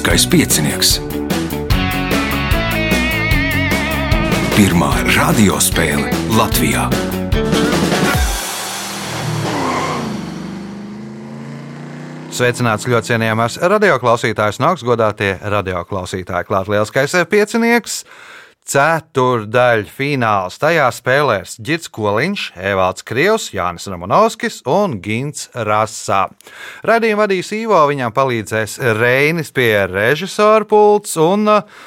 Lieliskais piecinieks. Pirmā radiospēle Latvijā. Sveicināts ļoti cienījamās radioklausītājas, nāks godātie radioklausītāji. Klāt lielskais piecinieks. Ceturdaļa fināls. Tajā spēlēs Girts Koliņš, Evalds Krievs, Jānis Ramonovskis un Gins Rasā. Radījumu vadīs Ivo, viņam palīdzēs Reinis pie režisora pults un uh,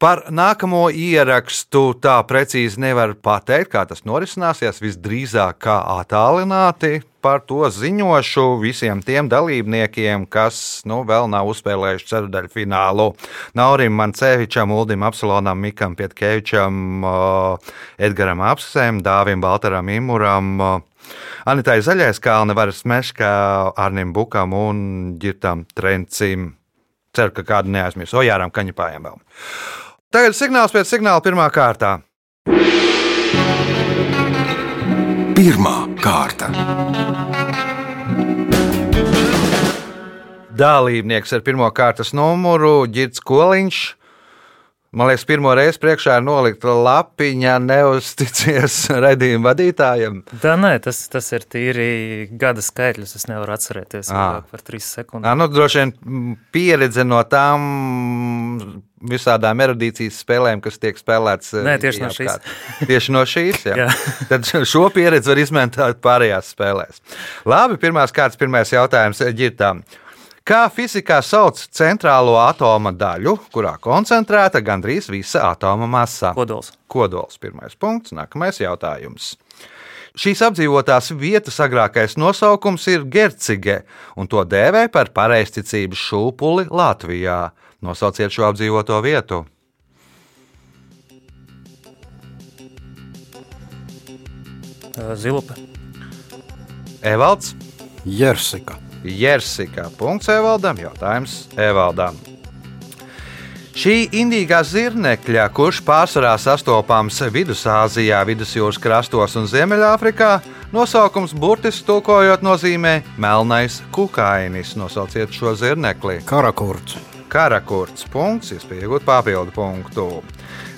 Par nākamo ierakstu tā precīzi nevar pateikt, kā tas norisināsies. Visdrīzāk kā attālināti par to ziņošu visiem tiem dalībniekiem, kas nu, vēl nav uzspēlējuši ceturdaļu finālu. Naurim Mancevičam, Uldim Apsalonam, Mikam Pietkevičam, Edgaram Apsēm, Dāvim Baltaram Imuram. Anitai Zaļais kalna varas meškā, Arnim Bukam un Girtam Trencim. Ceru, ka kādu neaizmirs. O, Jāram Kaņepājam vēl. Tagad signāls pēc signāla pirmā kārtā. Pirmā kārta. Dalībnieks ar pirmā kārtas numuru Girts Koliņš. Man liekas, pirmo reizi priekšā ir nolikta lapiņa, neusticies redzējuma vadītājiem. Tā nē, tas, tas ir tīri gada skaitļus. Es nevaru atcerēties À. par trīs sekundēm. nu, droši vien pieredze no tām visādām erudīcijas spēlēm, kas tiek spēlētas. eh, Nē, tieši no apkārt. Tieši no šīs. Jā. Jā. Tad šo pieredzi var izmantot pārējās spēlēs. Labi, pirmās kārtas, pirmais jautājums ģirtām. Kā fizikā sauc centrālo atoma daļu, kurā koncentrēta gandrīz visa atoma masa? Kodols. Kodols. Pirmais punkts. Nākamais jautājums. Šīs apdzīvotās vietas agrākais nosaukums ir Gercige, un to dēvē par pareizticības šūpuli Latvijā. Nosauciet šo apdzīvoto vietu. Zilupe. Evalds, Jersika. Jersika. Punkts Evaldam. Jautājums Evaldam. Šī indīgā zirnekļa, kurš pārsvarā sastopams Vidusāzijā, Vidusjūras krastos un Ziemeļāfrikā, nosaukums burtiski tulkojot nozīmē melnais kukainis. Nosauciet šo zirnekli. Karakurts. Karakurts punkts, iespēja iegūt papildu punktu.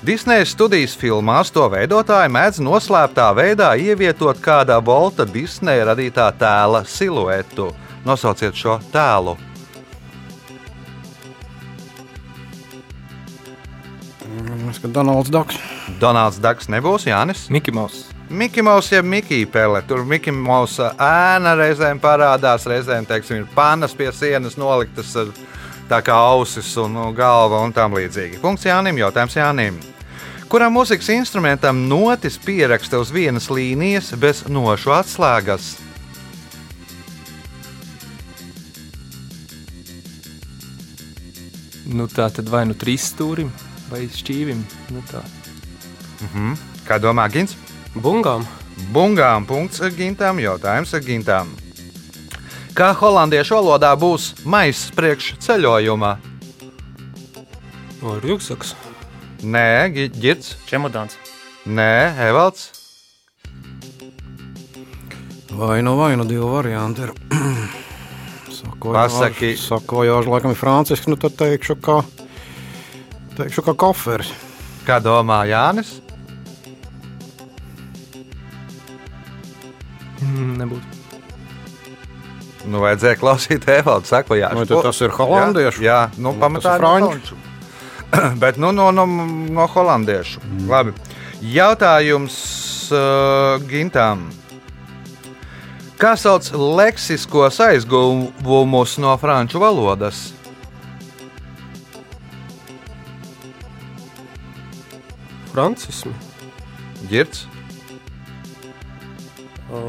Disneja studijas filmās to veidotāji mēdz noslēptā veidā ievietot kādā Volta Disneja radītā tēla siluetu. Nosauciet šo tēlu. Es kā Donalds Daks. Donalds Daks nebūs Jānis. Miki Maus. Mikls Maus, jeb Mikls Pele. Tur Mikls Mausa ēna reizēm parādās, reizēm teiksim, ir panas pie sienas noliktas ar tā kā ausis un nu, galva un tam līdzīgi. Punkts Jānim, jautājums Jānim. Kuram mūzikas instrumentam notis pieraksta uz vienas līnijas bez nošu atslēgas? Nu, tā tad vai nu trīs stūrim, vai šķīvim. Nu, tā. Kā domā Gins? Bungām. Bungām punkts Gintam, jautājums Gintam. Kā holandiešu valodā būs maiss priekš ceļojumā? O, rūksaks. Nē, Girts, Čemodāns. nē, Evalds. Vai nu, vai nu divi varianti ir. Pasaki. Sakojoši, laikam, ir francisks, nu tad teikšu, ka, teikšu, ka koferis. Kā domā Jānis? Mm, nebūtu. Nu, vajadzēja klausīt Evaldu sakojā. Vai tad tas ir holandiešu? Jā, jā nu, Nu, pamatā franču. franču. Bet nu, no, no, no holandiešu. Mm. Labi. Jautājums uh, Gintam. Kā sauc leksiskos aizguvumus no franču valodas? Francismu. Girts, O,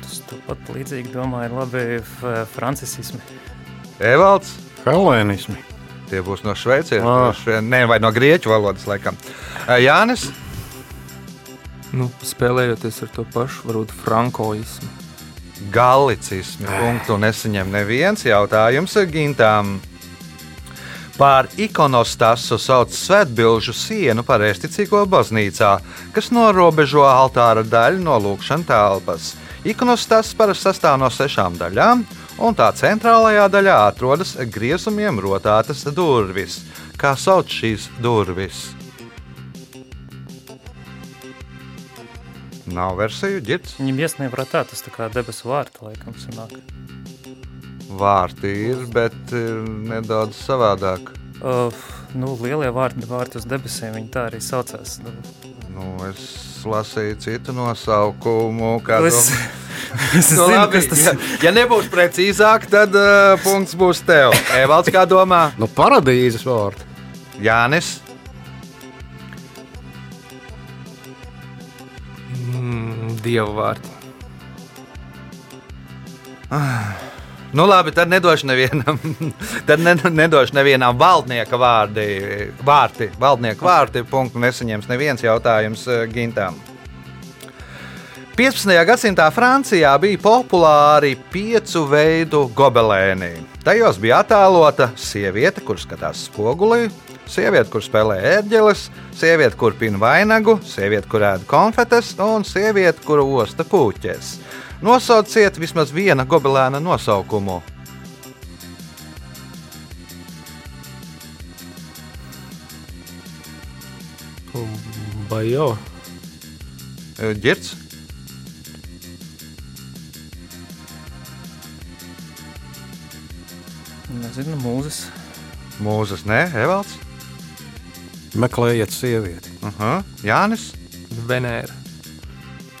Tas tāpat līdzīgi domāju, labi, francisismi. Evalds. Helēnismi. Tie būs no Šveices, Ah. ne, vai no grieķu valodas, laikam. Jānis, Nu, spēlējoties ar to pašu, varbūt frankoismu. Galicismi punktu nesaņem neviens jautājums Gintām. Pār ikonostasu sauc svētbilžu sienu pareizticīgo baznīcā, kas norobežo altāra daļu no lūkšanas telpas. Ikonostas parasti sastāv no sešām daļām, un tā centrālajā daļā atrodas griezumiem rotātas durvis. Kā sauc šīs durvis? Nav versiju ģirts? Ņemiesnē vratā, tas tā kā debesu vārta laikam sanāk. Vārti ir, bet ir nedaudz savādāk. Uh, nu, lielie vārti, vārti uz debesīm, viņi tā arī saucās. Nu, nu es lasīju citu nosaukumu, kādu... Es... Es no, zinu, nu, labi, tas... ja, ja nebūs precīzāk, tad uh, punkts būs tev. Evalds, kā domā? nu, paradīzes vārds. Jānis. Dieva vārti. Nu, labi, tad nedošu nevienam. tad ne, nedošu nevienam valdnieka vārdi, vārti. Valdnieka vārti. Punktu nesaņems neviens jautājums eh, Gintam. 15. gadsimtā Francijā bija populāri piecu veidu gobelēni. Tajos bija attēlota sieviete, kur skatās spogulī, sieviete, kur spēlē ērģeles, sieviete, kur pina vainagu, sieviete, kur ēd konfetes, un sieviete, kur osta puķes. Nosauciet vismaz viena gobelēna nosaukumu. Vai jau? Girts, Nezinu, mūzes. mūzes, nē, Evalds, Meklējiet sievieti. uh -huh. Jānis. Venēra.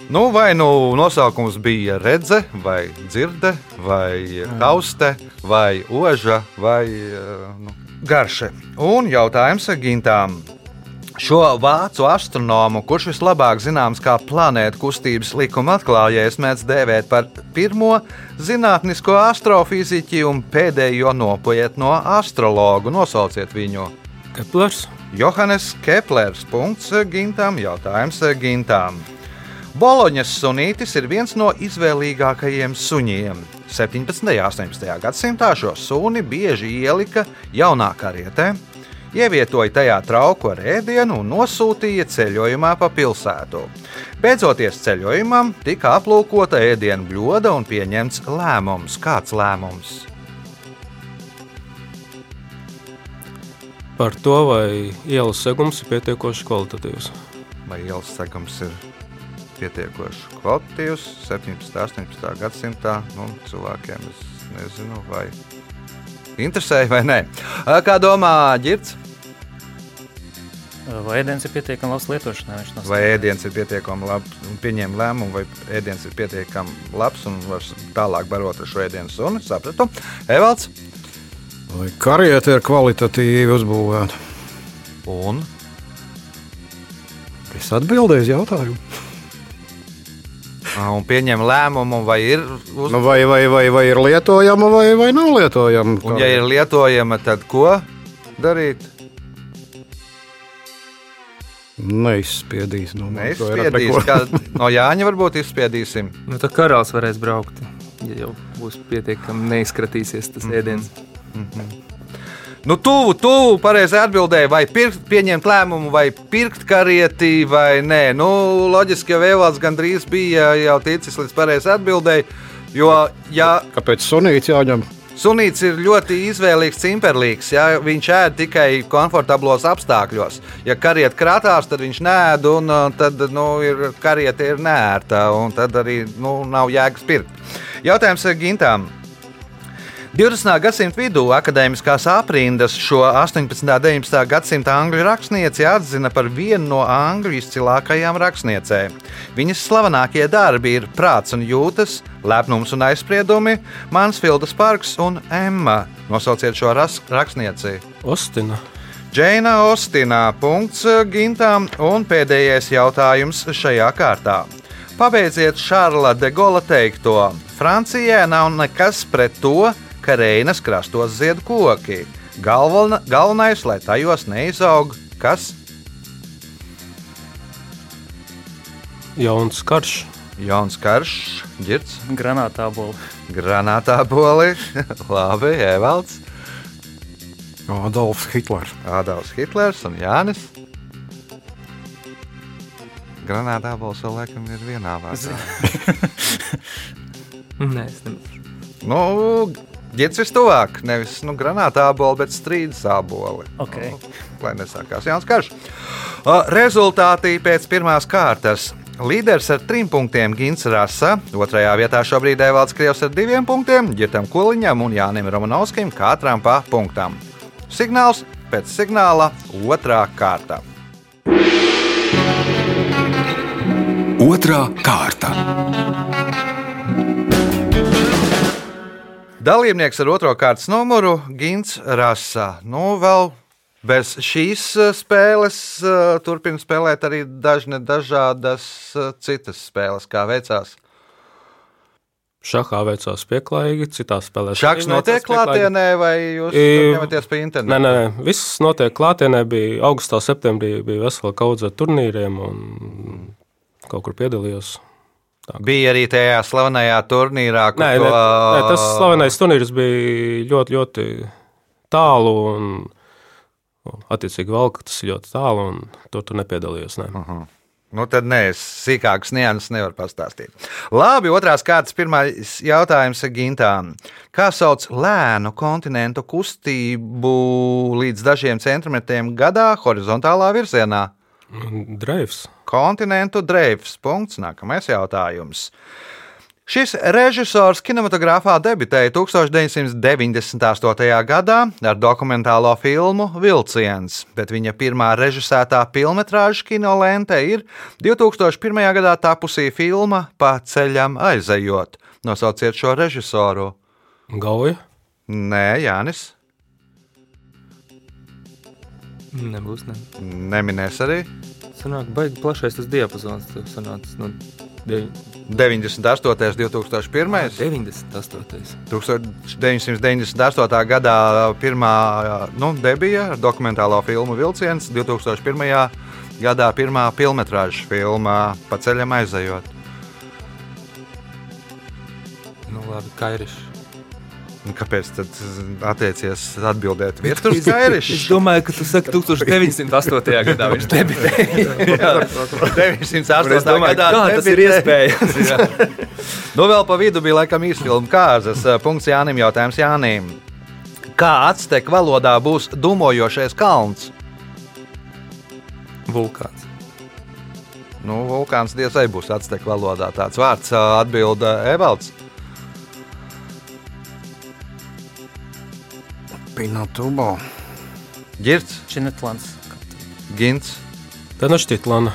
Nu, vai nu nosaukums bija redze, vai dzirde, vai hauste, vai oža, vai eh, nu, garše. Un jautājums Gintām. Šo vācu astronomu, kurš vislabāk zināms kā planētu kustības likuma atklājējs, mēdz dēvēt par pirmo zinātnisko astrofiziķi un pēdējo nopietno astrologu. Nosauciet viņu! Keplers. Johannes Keplers. Punkts Gintām. Jautājums Gintām. Boloņas sunītis ir viens no izvēlīgākajiem suņiem. 17. un 18. gadsimtā šo suni bieži ielika jaunā karietē, ievietoja tajā trauku ar ēdienu un nosūtīja ceļojumā pa pilsētu. Beidzoties ceļojumam, tika aplūkota ēdienu bļoda un pieņemts lēmums. Kāds lēmums? Par to, vai ielas segums ir pietiekoši kvalitatīvs. vai ielas segums ir pietiekoši kvalitatīvs 17. un 18. gadsimtā. Nu, cilvēkiem es nezinu, vai interesēja vai nē. Kā domā Girts? Vai ēdiens ir pietiekami labs lietošanai? Vai ēdiens ir pietiekami labs un pieņem lēmumu, vai ēdiens ir pietiekami labs un var tālāk barot ar šo ēdienu sunu? Sapratu. Evalds Vai kariete ir kvalitatīvi uzbūvēta? un Es atbildēju uz jautājumu. un pieņem lēmumu, vai ir uz... Nu, vai, vai, vai, vai ir lietojama vai, vai nav lietojama? Un, ja ir lietojama, tad ko darīt? Neizspiedīs. Nu, Neizspiedīs. Kā, no Jāņa varbūt izspiedīsim. Nu, tā karalis varēs braukt. Ja jau būs pietiekami neizkratīsies tas ēdiens. Nu, tuvu, tuvu, pareizi atbildēja, vai pirkt, pieņemt lēmumu, vai pirkt karieti, vai nē. Nu, loģiski, ka Vēlāns gandrīz bija jau ticis līdz pareizi atbildēji. Jo, ja Kāpēc sunīts jāņem? sunīts ir ļoti izvēlīgs, cimperlīgs, ja viņš ēd tikai komfortablos apstākļos. Ja kariet krātās, tad viņš nēd, un uh, tad nu, ir, kariete ir nērta, un tad arī nu, nav jēgas pirkt. Jautājums Gintām. 20. gadsimta vidū akadēmiskās aprindas šo 18. un 19. gadsimta angļu rakstnieci atzina par vienu no angļu izcilākajām rakstniecēm. Viņas slavenākie darbi ir Prāts un jūtas, Lepnums un aizspriedumi, Mansfildas parks un Emma. Nosauciet šo rakstnieci. Ostina. Džeina Ostinā, punkts Gintām un pēdējais jautājums šajā kārtā. Pabeidziet Šarla de Gola teikto. Francijā nav nekas pret to, ka Reinas krastos zied koki. Galvana, galvenais, lai tajos neizaug kas Jauns karš. jauns karš, ģirts, Granātā bola. granātā boli, labi, Evalds, Adolfs Hitlers. Ādams Hitlers un Jānis. Granātā bols vēl laikam ir vienā vārdā. Nē, es nemanīšu. Nu, Ģits vistuvāk, nevis nu, granāta āboli, bet strīdas āboli. Okay. Nu, lai nesākās jauns karš. Rezultāti pēc pirmās kārtas. Līderis ar trim punktiem Gins Rasa, otrajā vietā šobrīd Evalds Krievs ar diviem punktiem, Girtam Kuliņam un Jānim Romanovskim katram pa punktam. Signāls pēc signāla otrā kārta. Otra kārta. Dalībnieks ar otro kārtas numuru Gins Rasa. Nu, vēl bez šīs eh, spēles eh, turpina spēlēt arī dažne dažādas eh, citas spēles, kā veicās. Šahā veicās pieklājīgi, citās spēlēs. Arī notiek klātienē, vai jūs I- ņematies pa internetu? Nē, nē, nē, viss notiek klātienē. Bija augustā, septembrī bija vesela kaudze turnīriem un kaut kur piedalījos. Bija arī tajā slavenajā turnīrā, kur Nē, to... nē, nē, tas slavenais turnīrs bija ļoti, ļoti tālu un un attiecīgi vēl, tas ir ļoti tālu un tur tu nepiedalījos. Nē. Nu, tad nē, sīkākas nianses nevaru pastāstīt. Labi, otrās kārtas pirmais jautājums Gintām. Kā sauc lēnu kontinentu kustību līdz dažiem centimetriem gadā horizontālā virzienā? Dreivs. Kontinentu dreifs. Punkts. Nākamais jautājums. Šis režisors kinematogrāfā debitēja 1998. gadā ar dokumentālo filmu Vilciens, bet viņa pirmā režisētā filmas kinolente ir 2001. gadā tapusī filma Pa ceļam aizejot. Nosauciet šo režisoru. Gauja. Nē, Jānis. Nebūs, ne. Neminēs arī. Sanāk, baigi plašais tas diapazons. Sanāca, nu, devi- 98. 2001. 98. 1998. gadā pirmā nu, debija ar dokumentālo filmu Vilciens, 2001. gadā pirmā filmas filma Pa ceļam aizejot. Nu, labi, kairiši. Nu, Kāpēc tad attiecies atbildēt? Vietur skaidrs. domāju, ka tu saki 1908. gadā viņš debitēja. 908. Es domāju, gadā kā tas ir iespējams. Nu, vēl pa vidu bija laikam īsfilma kārtas. Punkts Jānim, jautājums Jānim. Kā atsteku valodā būs dumojošais kalns? Vulkāns. Nu, vulkāns diez vai būs atsteku valodā. Tāds vārds ā, atbild Evalds. Pinatubo. Girts, Činetlans. Gins, Tad našķitlana.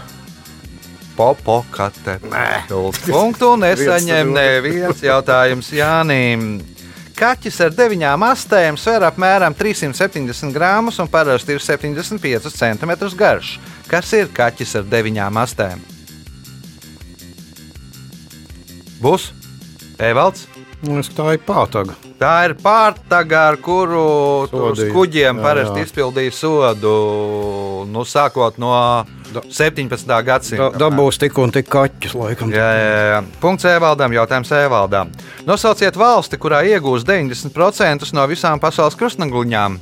Popokate. Punktu nesaņem neviens jautājums Jānim. Kaķis ar deviņām astēm sver apmēram 370 gramus un parasti ir 75 cm garš. Kas ir kaķis ar deviņām astēm? Būs Evalds. Es tā ir pātaga. Tā ir pārtaga, ar kuru kuģiem Jā, parasti jā. izpildīja sodu. Nu, sākot no 17. Da, gadsimta. dabūs tik un tik kaķis, laikam. Jā, jā, jā. Punkts Evaldam, jautājums Evaldam. Nosauciet valsti, kurā iegūst 90% no visām pasaules krustnagluņām.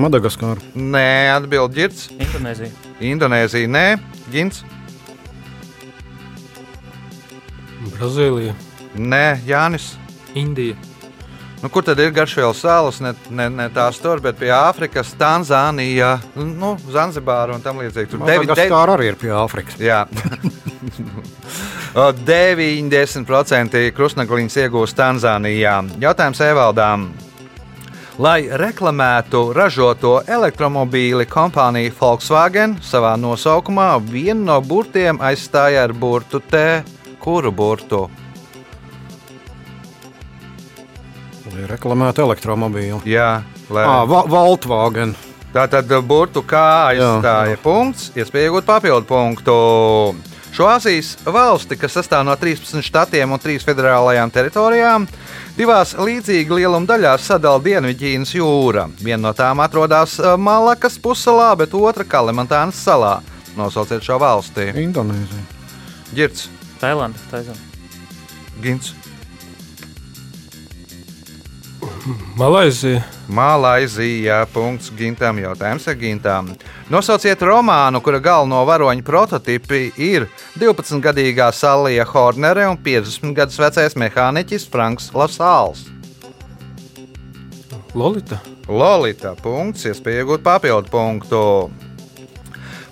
Madagaskara. Nē, atbild Girts. Indonēzija. Indonēzija, nē, Gins. Brazīlija. Nē, Jānis. Indija. Nu, kur tad ir Garšvīlas salas? Ne, ne, ne tās tur, bet pie Āfrikas, Tanzānija, nu, Zanzibāra un tam līdzīgi. Tur devi- devi- arī ir pie Āfrikas. Jā. O, 90% krustnagliņas iegūst Tanzānijā. Jautājums Evaldām. Lai reklamētu ražoto elektromobīli, kompānija Volkswagen savā nosaukumā vienu no burtiem aizstāja ar burtu T. Kuru burtu? Lai reklamētu elektromobīlu. Jā, lai... Ah, Va Volkswagen. Tā tad burbuļu kā aizstāja Jā, jā. punkts, iespēja iegūt papildu punktu. Šo Azijas valsti, kas sastāv no 13 štatiem un 3 federālajām teritorijām, divās līdzīga lieluma daļās sadala Dienvidķīnas jūra. Viena no tām atrodas eh, Malakas pussalā, bet otra Kalimantānas salā. Nosauciet šo valsti. Indonēzija. Girts, Tailanda. Gins. Malaizija. Malaizijā. Punkts Gintam. Jautājums ir Gintam. Nosauciet romānu, kura galveno varoņu prototipi ir 12-gadīgā Salija Hornere un 50 gadus vecais mehāniķis Franks Lasāls. Lolita. Lolita. Punkts. Iespēja iegūt papildu punktu.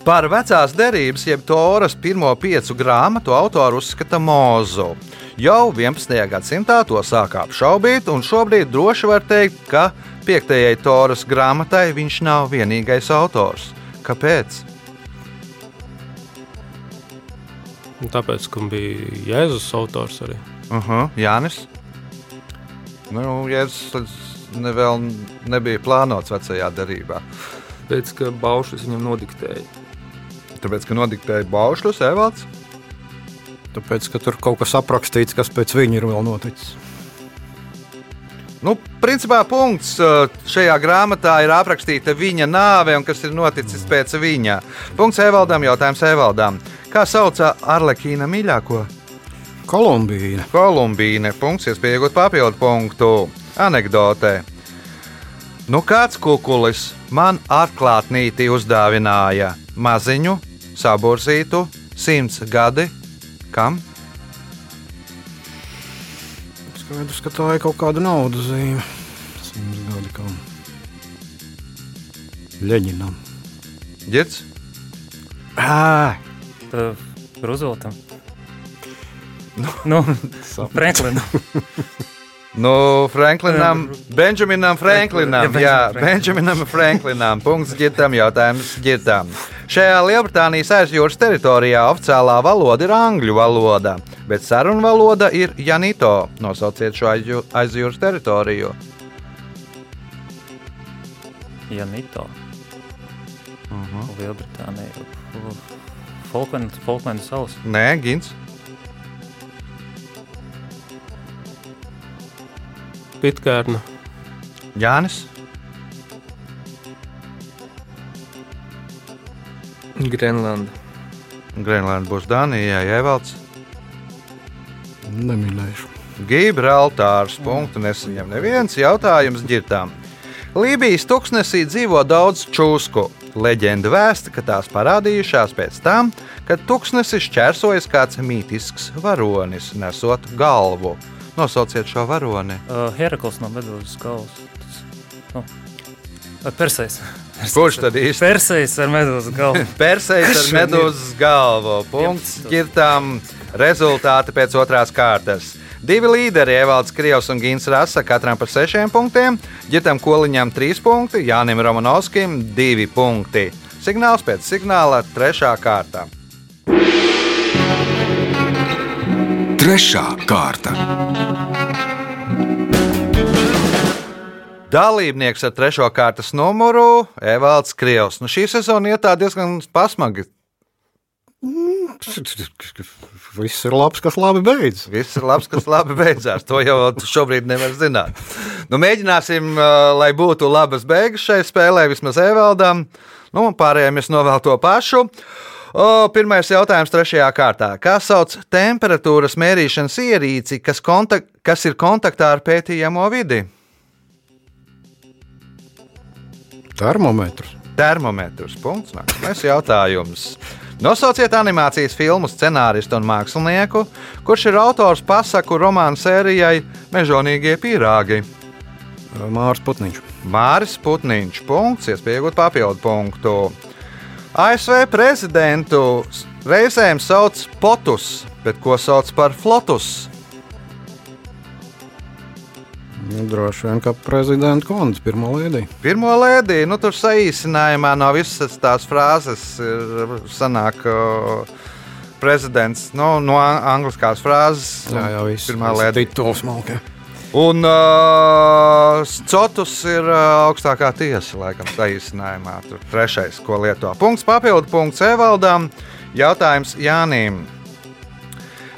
Par vecās derības, jeb Toras pirmo piecu grāmatu autoru uzskata Mūzu. Jau 11. gadsimtā to sāka apšaubīt, un šobrīd droši var teikt, ka piektajai Toras grāmatai viņš nav vienīgais autors. Kāpēc? Un Tāpēc, ka bija Jēzus autors arī. Uh -huh, Jānis. Nu, Jēzus ne, vēl nebija plānots vecajā derībā. Pēc tam, ka Baušs viņam nodiktēja. Tāpēc, ka nodiktēja Baušļus, Evalds. Tāpēc, ka tur kaut kas aprakstīts, kas pēc viņa ir vēl noticis. Nu, principā punkts šajā grāmatā ir aprakstīta viņa nāve un kas ir noticis pēc viņa. Punkts Evaldam, jautājums Evaldam. Kā sauca Arlekīna mīļāko? Kolumbija. Kolumbīne. Punkts, iespēja iegūt papildu punktu. Anekdotē. Nu, kāds kukulis man atklātnīti uzdāvināja maziņu, saburzītu, simts gadi. Kam? Skaidrs, ka tā ir kaut kāda naudas zīme. Simts gadi kam. Leģinam. Girds? Ā, Tā Rooseveltam. Nu, Franklinam. Nu, Franklinam, Benjaminam Franklinam. Jā, Benjaminam Franklinam. Punkts ģitam, jautājums ģitam. Šajā Lielbritānijas aizjūras teritorijā oficiālā valoda ir angļu valoda, bet sarunu valoda ir Janito. Nosauciet šo aizjū- aizjūras teritoriju. Janito. Uh -huh. Lielbritānija. Falklandu salas. Nē, Gins. Pitkārna. Jānis. Grenlanda. Grenlanda būs Dānijā, Jēvalds. neminēšu. Gibraltārs. Punktu nesaņem neviens jautājums ģirtām. Lībijas tuksnesī dzīvo daudz čūsku. Leģenda vēsta, ka tās parādījušās pēc tam, kad tuksnesi šķērsojas kāds mītisks varonis, nesot galvu. Nosauciet šo varoni. Uh, Herakls no Medūzas. Tas, nu, Persejs. Kurš tad īsti? Persejs ar Medūzas galvu. Persejs ar medūzas galvu. Punkts ģirtām. Rezultāti pēc otrās kārtas. Divi līderi, Evalds Krievs un Gins Rasa, katram par sešiem punktiem. Ģitam Koliņam trīs punkti, Jānim Romanovskim divi punkti. Signāls pēc signāla trešā kārta. Trešā kārta. Dalībnieks ar trešo kārtas numuru - Evalds Krievs. Nu, šī sezona iet tā diezgan pasmagi. Viss ir labs, kas labi beidzas. Viss ir labs, kas labi beidzās. To jau šobrīd nevar zināt. Nu, mēģināsim, uh, lai būtu labas beigas šai spēlē, vismaz Evaldam. Nu, pārējiem es novēlu to pašu. O, pirmais jautājums trešajā kārtā. Kā sauc temperatūras mērīšanas ierīci, kas, kontak kas ir kontaktā ar pētījamo vidi? Termometrs. Termometrs. Punkts. Nākamais jautājums. Nosauciet animācijas filmu scenāristu un mākslinieku, kurš ir autors pasaku romānu sērijai Mežonīgie pīrāgi. Mārs Putniņš. Māris Putniņš. Punkts, iespējot papildu punktu. ASV prezidentu reizēm sauc potus, bet ko sauc par flotus? Nu, droši vien, ka prezidenta kundze pirmā lēdī. Pirmo lēdiju, nu tur saīsinājumā no visas tās frāzes ir sanāk. Uh, Prezidents nu, no angliskās frāzes. Jā, jā, viss. Pirmā lēdija. Tituls malka. Un uh, Cotus ir uh, augstākā tiesa, laikam, saīsinājumā. Tur trešais, ko lieto. Punkts papildu punkts Evaldam. Jautājums Jānim.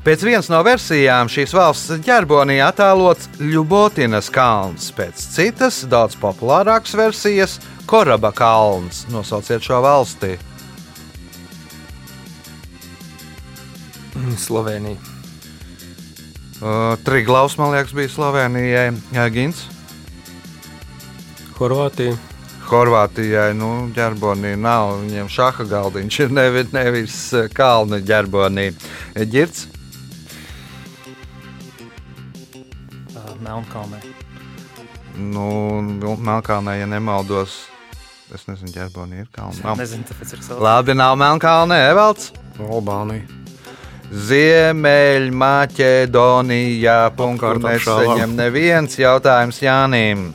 Pēc vienas no versijām šīs valsts ģerbonī attēlots Ļubotinas kalns, pēc citas, daudz populārākas versijas - Koraba kalns. Nosauciet šo valsti. Slovenija. Uh, Triglaus, man liekas, bija Slovenijai. Jā, Gins. Horvātija. Horvātijai nu, ģerbonī nav. Viņiem šaha galdiņš ir nevis, nevis eh, kalna ģerbonī. Girts, Ā, Melnkalnē. nu, nu, Melnkalnē, ja nemaldos, es nezinu, ģerbonī ir kalna. Nav. Nezinu, tāpēc ir savs. Labi, nav Melnkalnē, Evalds. Albānija. Ziemeļmaķedonijā. Punktu nesaņem neviens jautājums Jānim.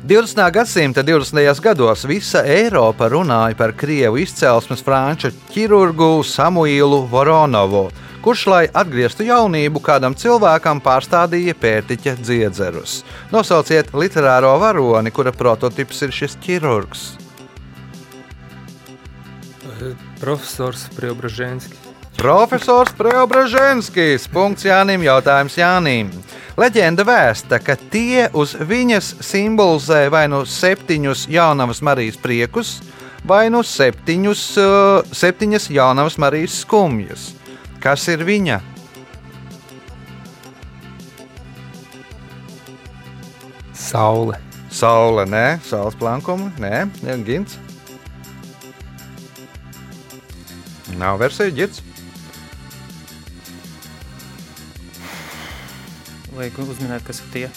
20. gadsimta 20. gados visa Eiropa runāja par krievu izcelsmes franču ķirurgu Samuīlu Voronovu, kurš, lai atgrieztu jaunību, kādam cilvēkam pārstādīja pērtiķa dziedzerus. Nosauciet literāro varoni, kura prototyps ir šis ķirurgs. Profesors Preobraženskis. Profesors Preobraženskis. Punkts Jānim. Jautājums Jānim. Leģenda vēsta, ka tie uz viņas simbolizē vai nu septiņus jaunavas Marijas priekus, vai nu septiņus, uh, septiņas jaunavas Marijas skumjas. Kas ir viņa? Saule. Saule, nē, saules plankuma, nē, gins. Nav versija, ģirts. Vajag uzminēt, kas ir tie.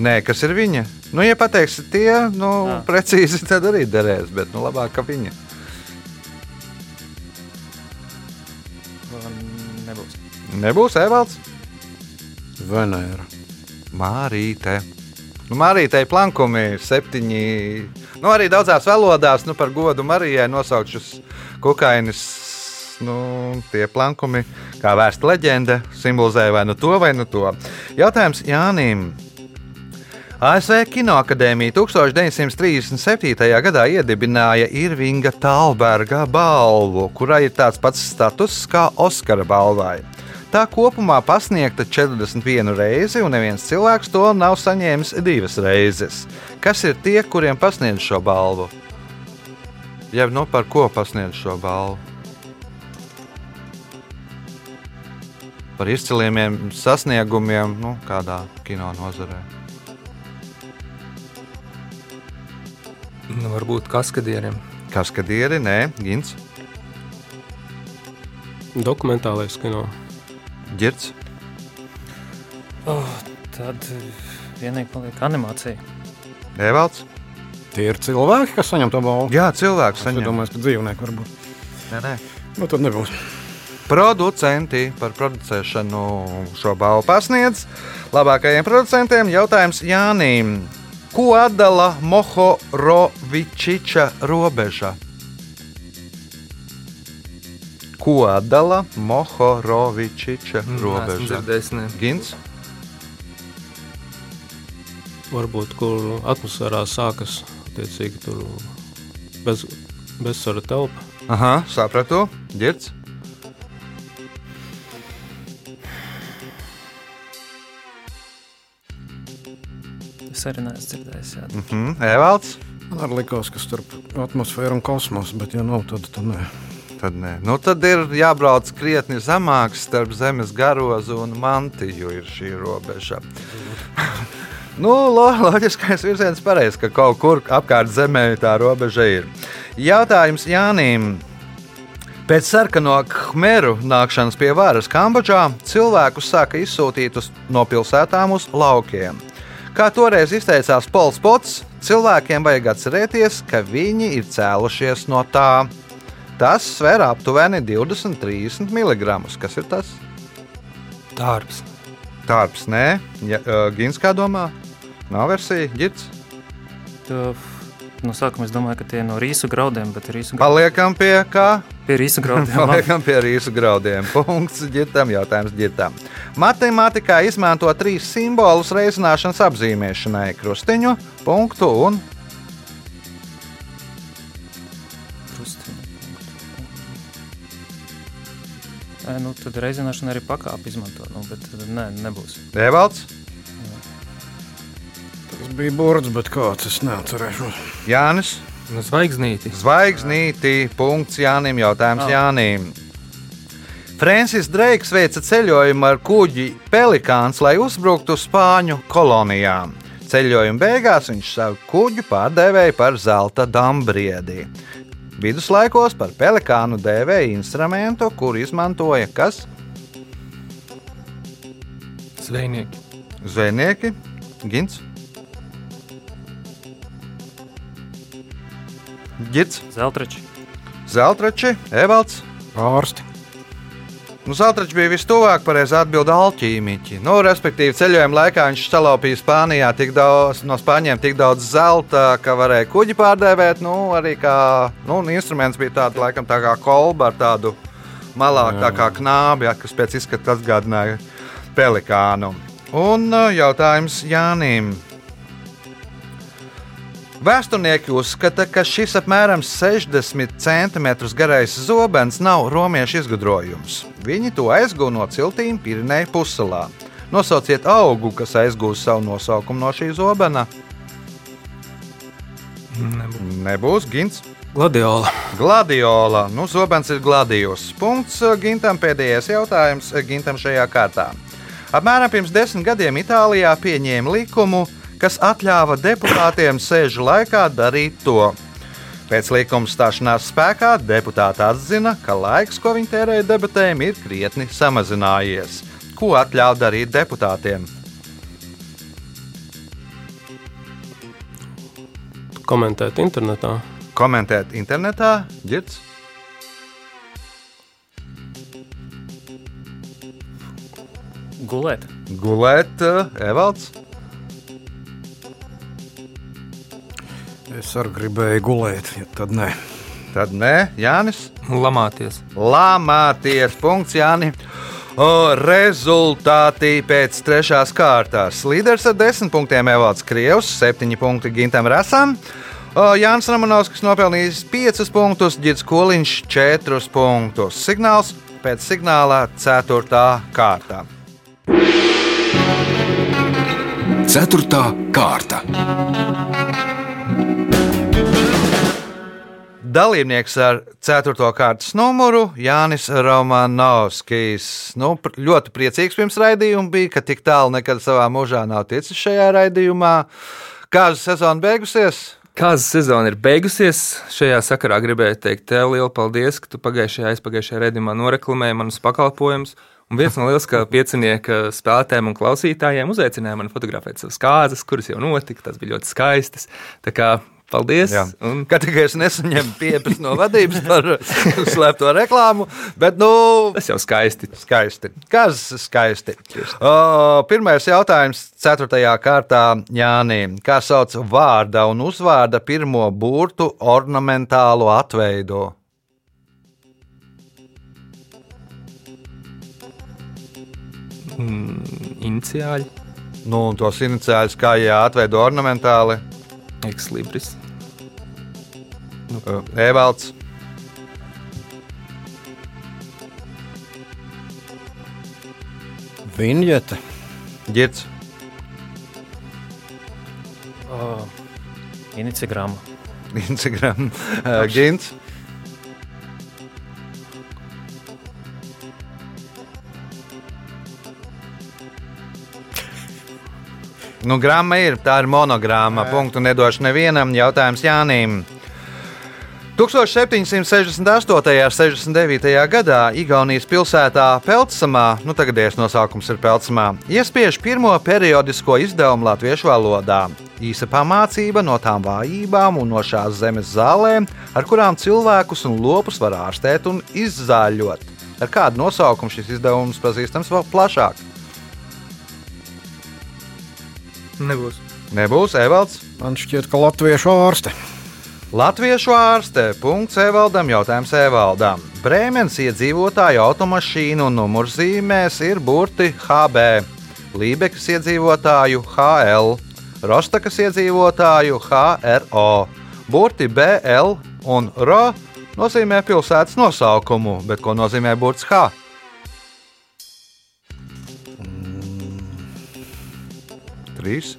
Nē, kas ir viņa? Nu, ja pateiksi tie, nu, Ā. precīzi tad arī derēs, bet nu, labāk, ka viņa. Nebūs. Nebūs Evalds. Venēra. Mārīte. Nu, Mārītei plankumi ir septiņi. Nu, arī daudzās valodās, nu, par godu Marijai nosaukt šos kukainis. Nu, tie plankumi, kā vēsta leģenda, simbolizē vai nu to, vai nu to. Jautājums Jānim. ASV Kinoakadēmija 1937. gadā iedibināja Irvinga Talberga balvu, kurai ir tāds pats status kā Oskara balvai. Tā kopumā pasniegta 41 reizi, un neviens cilvēks to nav saņēmis divas reizes. Kas ir tie, kuriem pasniedz šo balvu? Ja nu par ko pasniedz šo balvu? Par izciliem sasniegumiem, nu, kādā kino nozarē. Nu, varbūt kaskadieriem. Kaskadieri, nē, Gins, Dokumentālais kino. Girts. Oh, tad vienīgi paliek animācija. Evalds. Tie ir cilvēki, kas saņem to balvu. Jā, cilvēks Es saņem. domāju, ka dzīvnieki varbūt. Nē, nē. Nu, tad nebūs. Producenti par producēšanu šo balvu pasniedz. Labākajiem producentiem jautājums Jānim. Ko atdala Mohorovičiča robeža? Ko atdala Mohorovičiča Mm, robeža? Gins, Varbūt kur atmosfērā sākas attiecīgi tur bez, bezsvara telpa. Aha, sapratu. Girts, Es arī neesmu dzirdējis. Jā. mhm, Evalds. Man arī likās, ka starp atmosfēru un kosmosu, bet ja nav, tad, tad nē. Tad, nē. nu, tad ir jābrauc krietni zemāk starp zemes garozu un mantiju. Ir šī robeža. nu, lo, loģiskais virziens pareizs, ka kaut kur apkārt zemē tā robeža ir. Jautājums Jānim. Pēc sarkano khmeru nākšanas pie varas Kambodžā cilvēkus sāka izsūtīt uz, no pilsētām uz laukiem. Kā toreiz izteicās Pols Pots, cilvēkiem vajag atcerēties, ka viņi ir cēlušies no tā. Tas sver aptuveni 20-30 mg. Kas ir tas? Darbs. Tārps, nē, ja, uh, Gins kā domā? Nav versija, ģits. Tu, no sākuma es domāju, ka tie ir no rīsu graudiem, bet rīsu graudi Paliekam pie kā? pie rīsu graudiem. Paliekam pie rīsu graudiem. Punkts ģitam, jautājums ģitam. Matemātikā izmanto trīs simbolus reizināšanas apzīmēšanai - krustiņu, punktu un Krustiņa. Ē, Nu, tad reizināšana arī pakāpi izmanto, nu, bet nē, nebūs. Evalds, bija burts, bet kāds es neatcerēšos. Jānis. Nu, zvaigznīti. Zvaigznīti, punkts Jānim, jautājums Ah. Jānim. Francis Dreiks veica ceļojumu ar kuģi Pelikāns, lai uzbruktu Spāņu kolonijām. Ceļojuma beigās viņš savu kuģu pārdēvēja par zelta dambriedi. Viduslaikos par pelikānu dēvēja instrumentu, kuru izmantoja kas? Zvejnieki. Zvejnieki, Gins, Girts, Zeltrači. Zeltrači, Evalds. ārsti. Nu, Zeltračs bija vistuvāk pareizi atbildēt alķīmiķi. Nu, respektīvi, ceļojuma laikā viņš salaupīja Spānijā tik daudz, no spāņiem tik daudz zelta, ka varēja kuģi pārdēvēt. Nu, arī kā nu, instruments bija tāds, laikam, tā kā kolba ar tādu malāku, tā kā knābi, ja, kas pēc izskata atgādināja pelikānu. Un uh, jautājums Jānim. Vēsturnieki uzskata, ka šis apmēram 60 cm garais zobens nav romiešu izgudrojums. Viņi to aizgūna no ciltīm Pirinēja pussalā. Nosauciet augu, kas aizgūs savu nosaukumu no šī zobena. Nebūs. Nebūs Gins. Gladiola. Gladiola. Nu, zobens ir gladijos. Punkts uh, Gintam. Pēdējais jautājums uh, Gintam šajā kārtā. Apmēram pirms desmit gadiem Itālijā pieņēma likumu, kas atļāva deputātiem sēžu laikā darīt to. Pēc likuma stāšanās spēkā deputāti atzina, ka laiks, ko viņi tērēja debatēm, ir krietni samazinājies. Ko atļauj darīt deputātiem? Komentēt internetā. Komentēt internetā, ģirts, Gulēt. gulēt, uh, Evalds. Es arī gribēju gulēt, ja tad nē. Tad nē, Jānis. Lamāties. Lamāties, punkts Jāni. O, rezultāti pēc trešās kārtas. Līderis ar desmit punktiem Evalds Krievs, septiņi punkti Gintam Rasam. O, Jānis Ramanovskis nopelnījis 5 punktus, Girts Koliņš 4 punktus. Signāls pēc signāla 4. kārta. Ceturtā kārta. Dalībnieks ar 4. kārtas numuru Jānis Romanovskis. Nu, pr- ļoti priecīgs pirms raidījuma bija, ka tik tālu nekad savā mūžā nav ticis šajā raidījumā. Kāda sezona beigusies? Kāza sezona ir beigusies. Šajā sakarā gribēju teikt tev lielu paldies, ka tu pagājušajā, aizpagājušajā redzējumā noreklamēji manus pakalpojumus. Un viens no lieliskā piecinieka spēlētājiem un klausītājiem uzaicināja mani fotografēt savas kārtas, kuras jau notika. Tas bija ļoti skaistas. Tā kā paldies! Jā. Un Kā tikai es nesaņemu pieprasījumu no vadības par slēpto reklāmu, bet nu, tas jau skaisti. skaisti. Kas skaisti? O, pirmais jautājums, 4. kārtā Jānim. Kā sauc vārda un uzvārda pirmo burtu ornamentālo atveidu? Iniciāļi, Nu, un tos iniciāļus kā jāatveido ornamentāli. Ekslibris, Uh, Evalds, Viņģete, Girts, Uh, Inicigrama. Instagram, uh, Gins. Nu, gramma ir, tā ir monogramma. Punktu nedošu nevienam. Jautājums Jānim. 1768. un 69. gadā Igaunijas pilsētā Peltsamā, nu tagadējais nosaukums ir Peltsamā, iespiež pirmo periodisko izdevumu latviešu valodā. Īsa pamācība no tām vājībām un no šās zemes zālēm, ar kurām cilvēkus un lopus var ārstēt un izzāļot. Ar kādu nosaukumu šis izdevums pazīstams vēl plašāk? Nebūs. Nebūs Evalds. man šķiet, ka latviešu ārste. Latviešu ārste. Punkts Evaldam. Jautājums Evaldam. Brēmenes iedzīvotāju automašīnu numurzīmēs ir burti HB, Lībekas iedzīvotāju HL, Rostakas iedzīvotāju HRO. Burti BL un RO nozīmē pilsētas nosaukumu, bet ko nozīmē burts H? Trīs,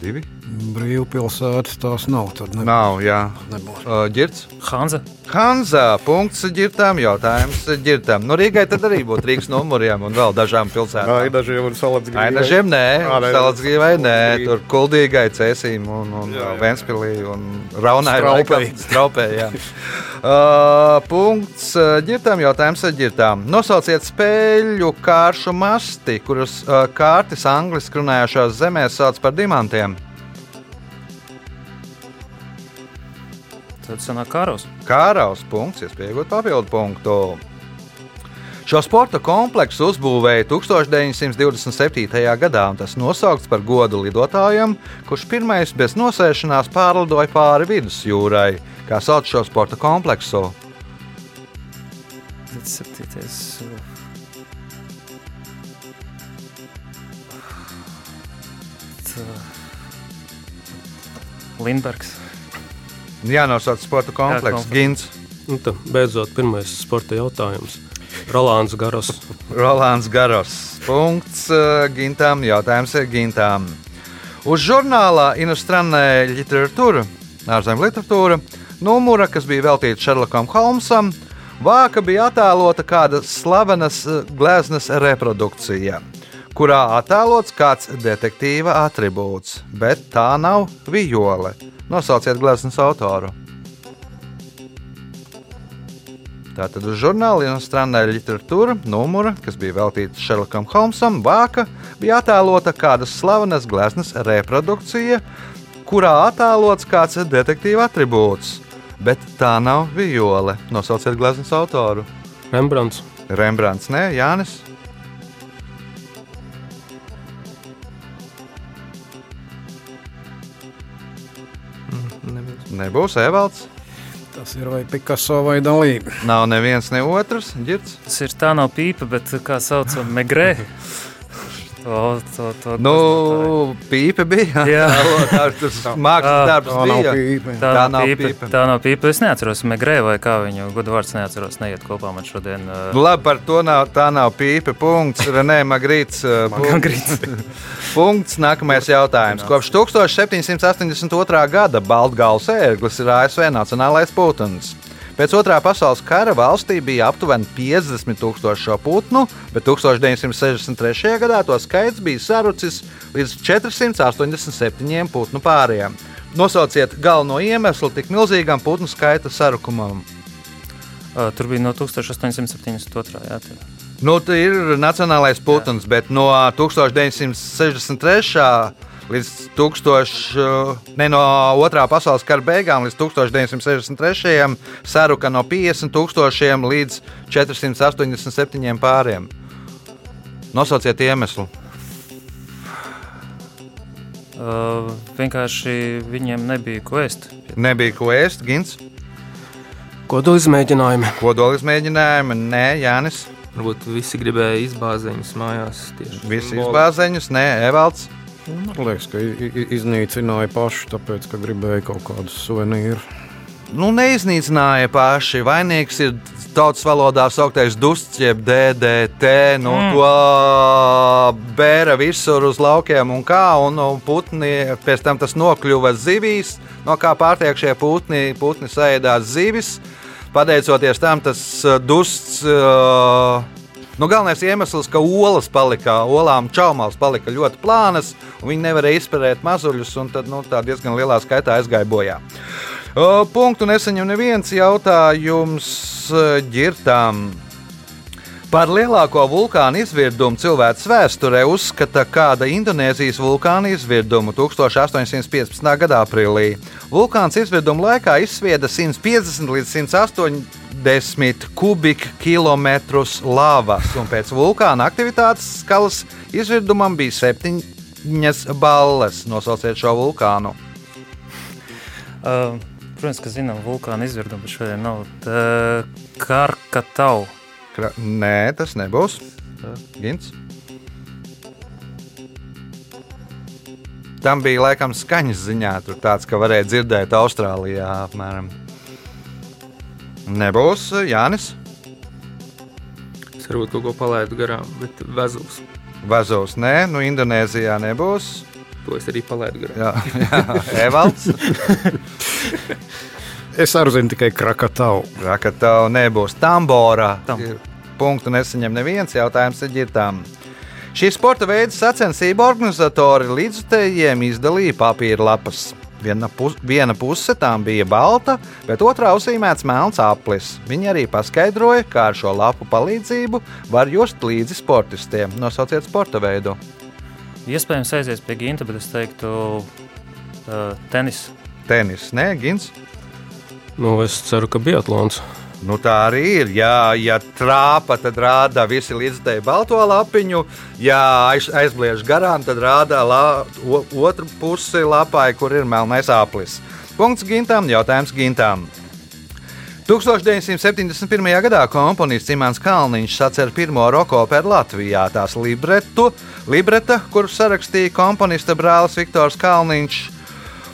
divi, Brīvpilsētas tās nav. Tad ne, Nav, jā. nebūs. Uh, Girts. Hanza. Hanza. Punkts ģirtām. Jautājums ģirtām. Nu, Rīgai tad arī būtu Rīgas numuriem un vēl dažām pilsētām. dažiem ir salats Ai, dažiem nē, Ā, nē. Salacgrīvai nē, Kuldīgai. tur Kuldīgai, Cēsīm un, un Jā, jā. Ventspilī un Raunai. Straupei. laikam, Straupei, jā. Uh, punkts uh, ģirtām, jautājums ar ģirtām. Nosauciet spēļu kāršu masti, kuras uh, kārtas angliski runājošās zemēs sauc par dimantiem. Tad sanāk kāros. Kāraus punkts, iespējot papildu punktu. Šo sporta kompleksu uzbūvēja 1927. gadā, un tas nosaukts par godu lidotājam, kurš pirmais bez nosēšanās pārlidoja pāri vidusjūrai. Kā sauc šo sporta kompleksu? 27. Lindbergs. Jānosauc sporta komplekss, komplekss. Gins, Nu, tad beidzot, pirmais sporta jautājums. Rolands Garos. Rolands Garos. Punkts uh, Gintām, jautājums ir Gintām. Uz žurnālā Inustranē literatūra, ārzemju literatūra, numura, kas bija veltīta Šerlokam Holmsam, vāka bija attēlota kāda slavenas eh, gleznas reprodukcija, kurā attēlots kāds detektīva attribūts, bet tā nav vijole. Nosauciet gleznas autoru. Tātad uz žurnāla strādāja literatūra, numura, kas bija veltīta Šerlokam Holmsam, vāka bija attēlota kāda slavenas gleznas reprodukcija, kurā attēlots kāds detektīva attribūts. Bet tā nav vijole. Nosauciet gleznas autoru. Rembrandts. Rembrandts, nē, Jānis. Nebūs. Evalds. Tas ir vai Picasso vai Dalība. Nav neviens, ne otrs. Girds. Tas ir tā nav pīpa, bet kā sauc Megrē. To, to, to, Nu, pīpe bija. Jā. tā ir mākslas darbs. Tā nav bija. pīpa. tā, tā nav pīpa. pīpa. Tā nav pīpa. Es neatceros Megrē vai kā viņu godu vārds neatceros. Neiet kopā man šodien. Uh, labi, par to nav, tā nav pīpe. Punkts. Renē Magrīts. uh, punkts. punkts. Nākamais jautājums. Kopš 1782. gada Baltgāles ērglis ir ASV Nacionālais putns. Pēc otrā pasaules kara valstī bija aptuveni 50 tūkstoši šo putnu, bet 1963. gadā to skaits bija sarucis līdz 487 putnu pāriem. Nosauciet galveno iemeslu tik milzīgam putnu skaita sarukumam. tur bija no 1872. Jā, tā. Nu, tā ir nacionālais putns, bet no 1963. Līdz 1000, ne, no otrā pasaules kara beigām līdz 1963. saruka no 50 tūkstošiem līdz 487 pāriem. Nosauciet iemeslu. Uh, vienkārši viņiem nebija ko ēst. Nebija ko ēst, Gins, Kodola izmēģinājumi. kodolis mēģinājumi, nē, Jānis, Varbūt visi gribēja izbāzeņus mājās. Tieši visi izbāzeņus, nē, Evalds. Man liekas, ka iznīcināja paši, tāpēc, ka gribēja kaut kādus suvenīrus. nu, neiznīcināja paši. Vainīgs ir tautas valodā sauktais dusts, jeb DDT. Nu, mm. To bēra visur uz laukiem un kā, un, un putni pēc tam tas nokļuva zivīs, no kā pārtiek šie putni, putni sēdās zivis. Pateicoties tam, tas dusts. Uh, Nu, galvenais iemesls, ka olas palika, olām čaumās palika ļoti plānas, un viņi nevarēja izpērēt mazuļus, un tad nu, diezgan lielā skaitā aizgāja bojā. O, Punktu nesaņem neviens jautājums ģirtām. Par lielāko vulkānu izvirdumu cilvēks vēsturē uzskata kāda Indonēzijas vulkāna izvirdumu 1815. gada aprīlī. Vulkāns izvirduma laikā izsvieda 150 līdz 180 kubikkilometrus lavas, un pēc vulkāna aktivitātes skalas izvirdumam bija septiņas balles. Nosauciet šo vulkānu. Uh, protams, ka zinām, vulkāna izvirdumu, bet šodien nav. Tā Karkatau. Kra Nē, tas nebūs. Gins. Tam bija laikam skaņas ziņā, tur tāds, ka varēja dzirdēt Austrālijā apmēram. Nebūs Jānis. Es varbūt kaut ko palaidu garām, bet vezels. Vazos, nē, nu Indonēzijā nebūs. To es arī palaidu garām. Jā, jā. Evalds. Es arī zinu tikai Krakatavu. Rakatau nebūs Tambora. Tam. Punktu nesaņem neviens jautājums ir ģirtām. Šī sporta veida sacensību organizatori līdzutējiem izdalīja papīra lapas. Viena, pus, viena puse tām bija balta, bet otrā uzzīmēts melns aplis. Viņi arī paskaidroja, kā ar šo lapu palīdzību var just līdzi sportistiem. Nosauciet sporta veidu. Iespējams, aizies pie Ginta, bet es teiktu, uh, tenis. Tenis, nē, gins. Nu, es ceru, ka Biatlons. Nu, tā arī ir. Jā, ja trāpa, tad rāda visi līdzekļi balto lapiņu. Ja aiz, aizbliež garām, tad rāda la, o, otru pusi lapai, kur ir melnais aplis. Punkts gintām, jautājums gintām. 1971. gadā komponists Imants Kalniņš sacēla pirmo roka operu Latvijā. Tās libretu, libreta, kuru sarakstīja komponista brālis Viktors Kalniņš.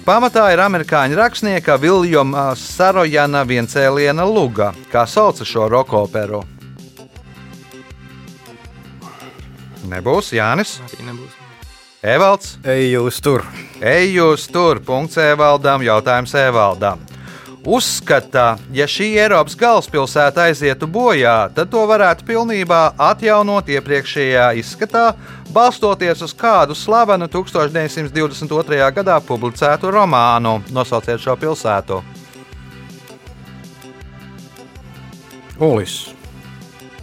Pamatā ir amerikāņu rakstnieka Viljama Sarojana viencēliena luga, kā sauca šo roka operu. Nebūs Jānis, Arī nebūs. Evalds. Ej, jūs tur! Ej, jūs tur, punkts Evaldam, jautājums Evaldam. Uzskata, ja šī Eiropas galvaspilsēta aizietu bojā, tad to varētu pilnībā atjaunot iepriekšējā izskatā, balstoties uz kādu slavenu 1922. gadā publicētu romānu. Nosauciet šo pilsētu. Ulis.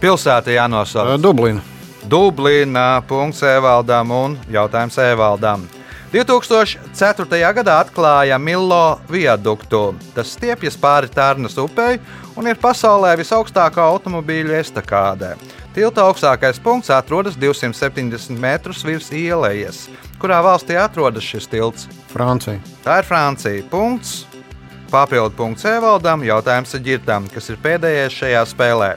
Pilsēta jānosauc. Dublina. Dublina, punkts Evaldam un jautājums Evaldam. 2004. gadā atklāja Milo viaduktu. Tas stiepjas pāri Tārnas upei un ir pasaulē visaugstākā automobīļu estakādē. Tilta augstākais punkts atrodas 270 metrus virs ielas. Kurā valstī atrodas šis tilts? Francija. Tā ir Francija. Punkts. Papildu punkts Evaldam, jautājums ir ģirtam, kas ir pēdējais šajā spēlē.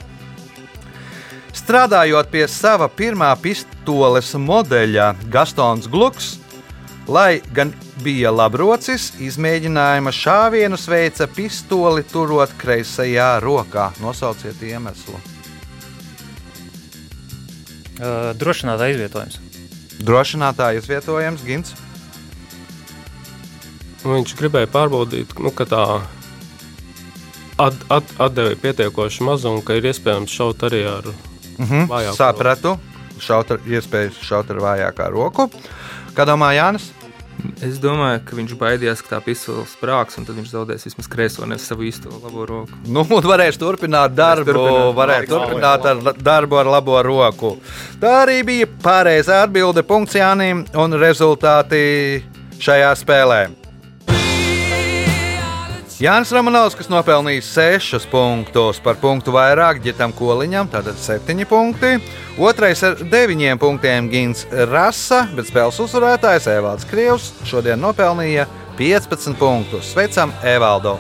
Strādājot pie sava pirmā pistoles modeļa, Gastons Gluks, lai gan bija labrocis, izmēģinājuma šāvienus veica pistoli turot kreisajā rokā. Nosauciet iemeslu. Uh, drošinātā izvietojums. Drošinātāja izvietojams Gins. Nu, Viņš gribēja pārbaudīt, nu, ka tā at, at, atdeve ir pietiekoši maza un ka ir iespējams šaut arī ar Mhm, vājāku Sapratu. Šaut ar, iespējas šaut ar vājākā roku. Kā domā Jānis? Es domāju, ka viņš baidījās, ka tā pistole sprāgs, un tad viņš zaudēs vismaz kreiso, nevis savu īsto labo roku. Nu, un varēs turpināt darbu, turpināt. varēs turpināt ar darbu ar labo roku. Tā arī bija pareizā atbilde punkts Jānim un rezultāti šajā spēlē. Jānis Romanovs, kas nopelnījis 6 punktus par punktu vairāk ģitam koliņam, tātad 7 punkti. Otrais ar 9 punktiem Gins Rasa, bet spēles uzvarētājs Evalds Krievs šodien nopelnīja 15 punktus. Sveicam Evaldu!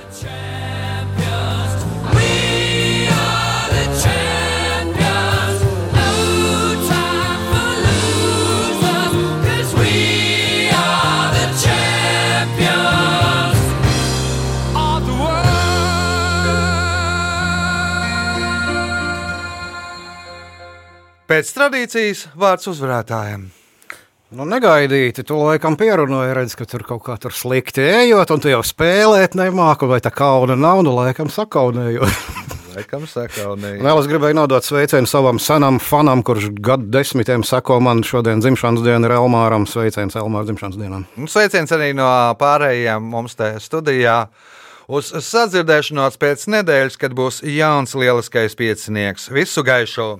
Pēc tradīcijas vārds uzvarētājiem. Nu, negaidīti, tu laikam pierunāji, redz, ka tur kaut kā tur slikti ejot, un tu jau spēlēt nemāku, vai tā kauna nav, nu, laikam sakaunējot. Laikam sakaunēji. Vēl es gribēju nodot sveicienu savam senam fanam, kurš gadu desmitiem sako man šodien dzimšanas dienu ir Elmāram. Sveiciens Elmāra dzimšanas dienām. Un Sveiciens arī no pārējiem mums te studijā. Uz sadzirdēšanos pēc nedēļas, kad būs jauns lieliskais piecinieks. Visu gaišu!